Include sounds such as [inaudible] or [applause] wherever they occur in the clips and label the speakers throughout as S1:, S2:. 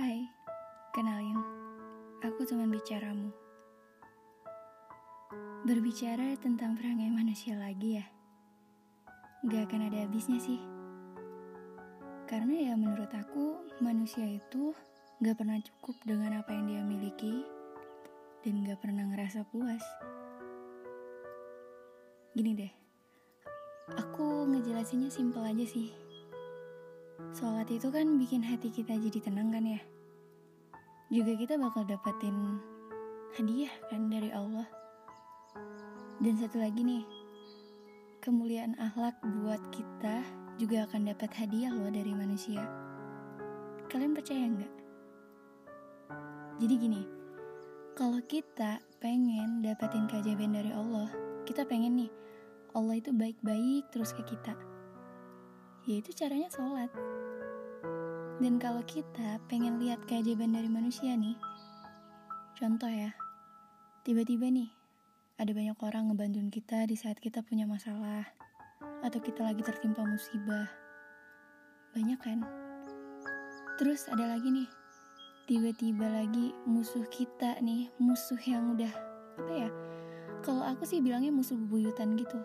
S1: Hai, kenalin, aku teman bicaramu. Berbicara tentang perangai manusia lagi ya, gak akan ada habisnya sih. Karena ya menurut aku, manusia itu gak pernah cukup dengan apa yang dia miliki dan gak pernah ngerasa puas. Gini deh, aku ngejelasinnya simpel aja sih. Sholat itu kan bikin hati kita jadi tenang kan ya. Juga kita bakal dapetin hadiah kan dari Allah. Dan satu lagi nih, kemuliaan akhlak buat kita juga akan dapat hadiah loh dari manusia. Kalian percaya nggak? Jadi gini, kalau kita pengen dapetin keajaiban dari Allah, kita pengen nih, Allah itu baik-baik terus ke kita. Yaitu caranya sholat. Dan kalau kita pengen lihat keajaiban dari manusia nih, contoh ya, tiba-tiba nih, ada banyak orang ngebantuin kita di saat kita punya masalah, atau kita lagi tertimpa musibah. Banyak kan? Terus ada lagi nih, tiba-tiba lagi musuh kita nih, musuh yang udah, apa ya, kalau aku sih bilangnya musuh bebuyutan gitu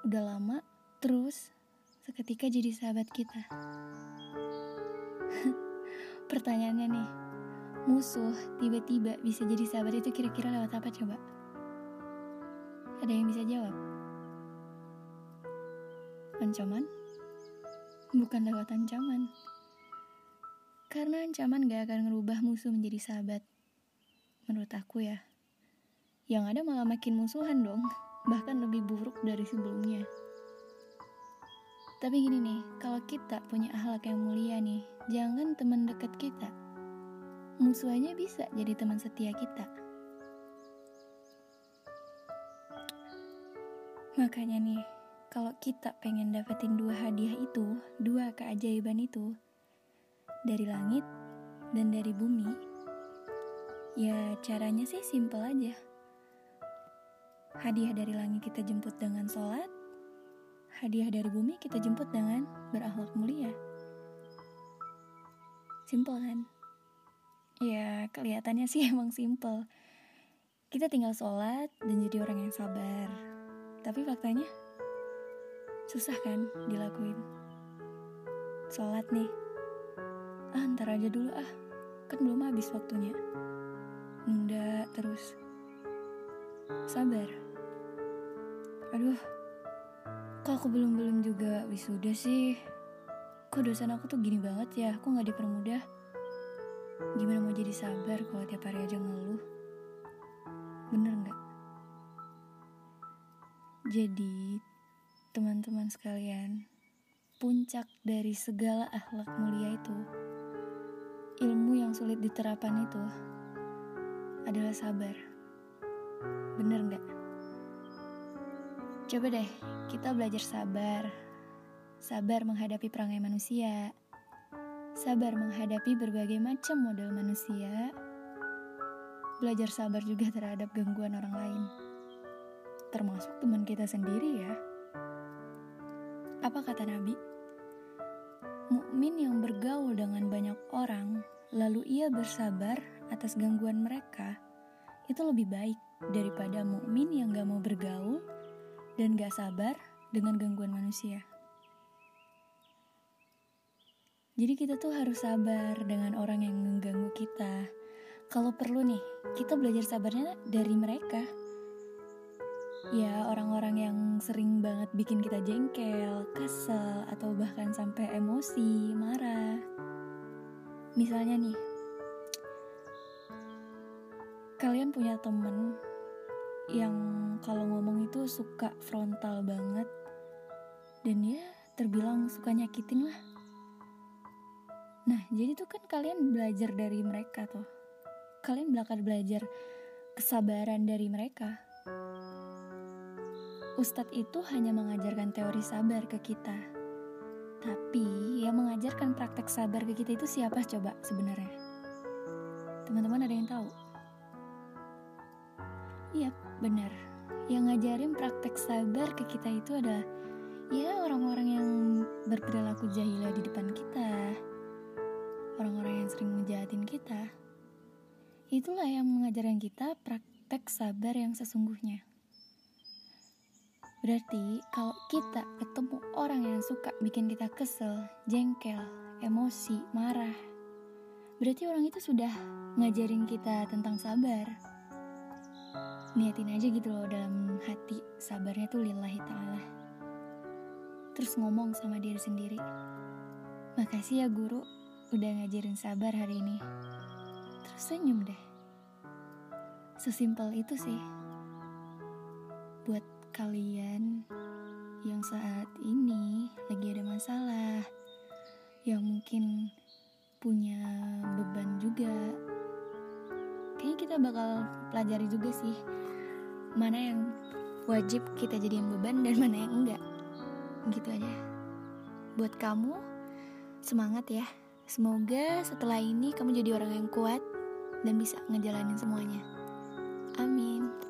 S1: udah lama, terus seketika jadi sahabat kita. [laughs] Pertanyaannya nih, musuh tiba-tiba bisa jadi sahabat itu kira-kira lewat apa coba? Ada yang bisa jawab? Ancaman? Bukan lewat ancaman. Karena ancaman gak akan ngerubah musuh menjadi sahabat. Menurut aku ya. Yang ada malah makin musuhan dong bahkan lebih buruk dari sebelumnya. Tapi gini nih, kalau kita punya akhlak yang mulia nih, jangan teman dekat kita. Musuhnya bisa jadi teman setia kita. Makanya nih, kalau kita pengen dapetin dua hadiah itu, dua keajaiban itu, dari langit dan dari bumi, ya caranya sih simple aja Hadiah dari langit kita jemput dengan sholat, hadiah dari bumi kita jemput dengan berakhlak mulia. Simple kan? Ya, kelihatannya sih [laughs] emang simple. Kita tinggal sholat dan jadi orang yang sabar. Tapi faktanya, susah kan dilakuin. Sholat nih, ah ntar aja dulu ah, kan belum habis waktunya. Nunda terus sabar. Aduh, kok aku belum-belum juga wisuda sih? Kok dosen aku tuh gini banget ya, kok gak dipermudah? Gimana mau jadi sabar kalau tiap hari aja ngeluh? Bener gak? Jadi, teman-teman sekalian, puncak dari segala akhlak mulia itu, ilmu yang sulit diterapkan itu adalah sabar. Bener nggak? Coba deh, kita belajar sabar. Sabar menghadapi perangai manusia. Sabar menghadapi berbagai macam model manusia. Belajar sabar juga terhadap gangguan orang lain. Termasuk teman kita sendiri ya. Apa kata Nabi? Mukmin yang bergaul dengan banyak orang, lalu ia bersabar atas gangguan mereka, itu lebih baik daripada mukmin yang gak mau bergaul dan gak sabar dengan gangguan manusia. Jadi kita tuh harus sabar dengan orang yang mengganggu kita. Kalau perlu nih, kita belajar sabarnya dari mereka. Ya, orang-orang yang sering banget bikin kita jengkel, kesel, atau bahkan sampai emosi, marah. Misalnya nih, kalian punya temen yang kalau ngomong itu suka frontal banget dan ya terbilang suka nyakitin lah. Nah, jadi tuh kan kalian belajar dari mereka tuh. Kalian bakal belajar kesabaran dari mereka. Ustadz itu hanya mengajarkan teori sabar ke kita. Tapi yang mengajarkan praktek sabar ke kita itu siapa coba sebenarnya? Teman-teman ada yang tahu? Iya, benar. Yang ngajarin praktek sabar ke kita itu adalah ya orang-orang yang berperilaku jahilah di depan kita. Orang-orang itulah yang mengajarkan kita praktek sabar yang sesungguhnya. Berarti kalau kita ketemu orang yang suka bikin kita kesel, jengkel, emosi, marah, berarti orang itu sudah ngajarin kita tentang sabar. Niatin aja gitu loh dalam hati, sabarnya tuh lillahi ta'ala. Terus ngomong sama diri sendiri, makasih ya guru udah ngajarin sabar hari ini. Terus senyum deh. Sesimpel itu sih. Buat kalian yang saat ini lagi ada masalah, yang mungkin punya beban juga, kayaknya kita bakal pelajari juga sih mana yang wajib kita jadi yang beban dan mana yang enggak. Gitu aja. Buat kamu, semangat ya. Semoga setelah ini kamu jadi orang yang kuat dan bisa ngejalanin semuanya. Amin.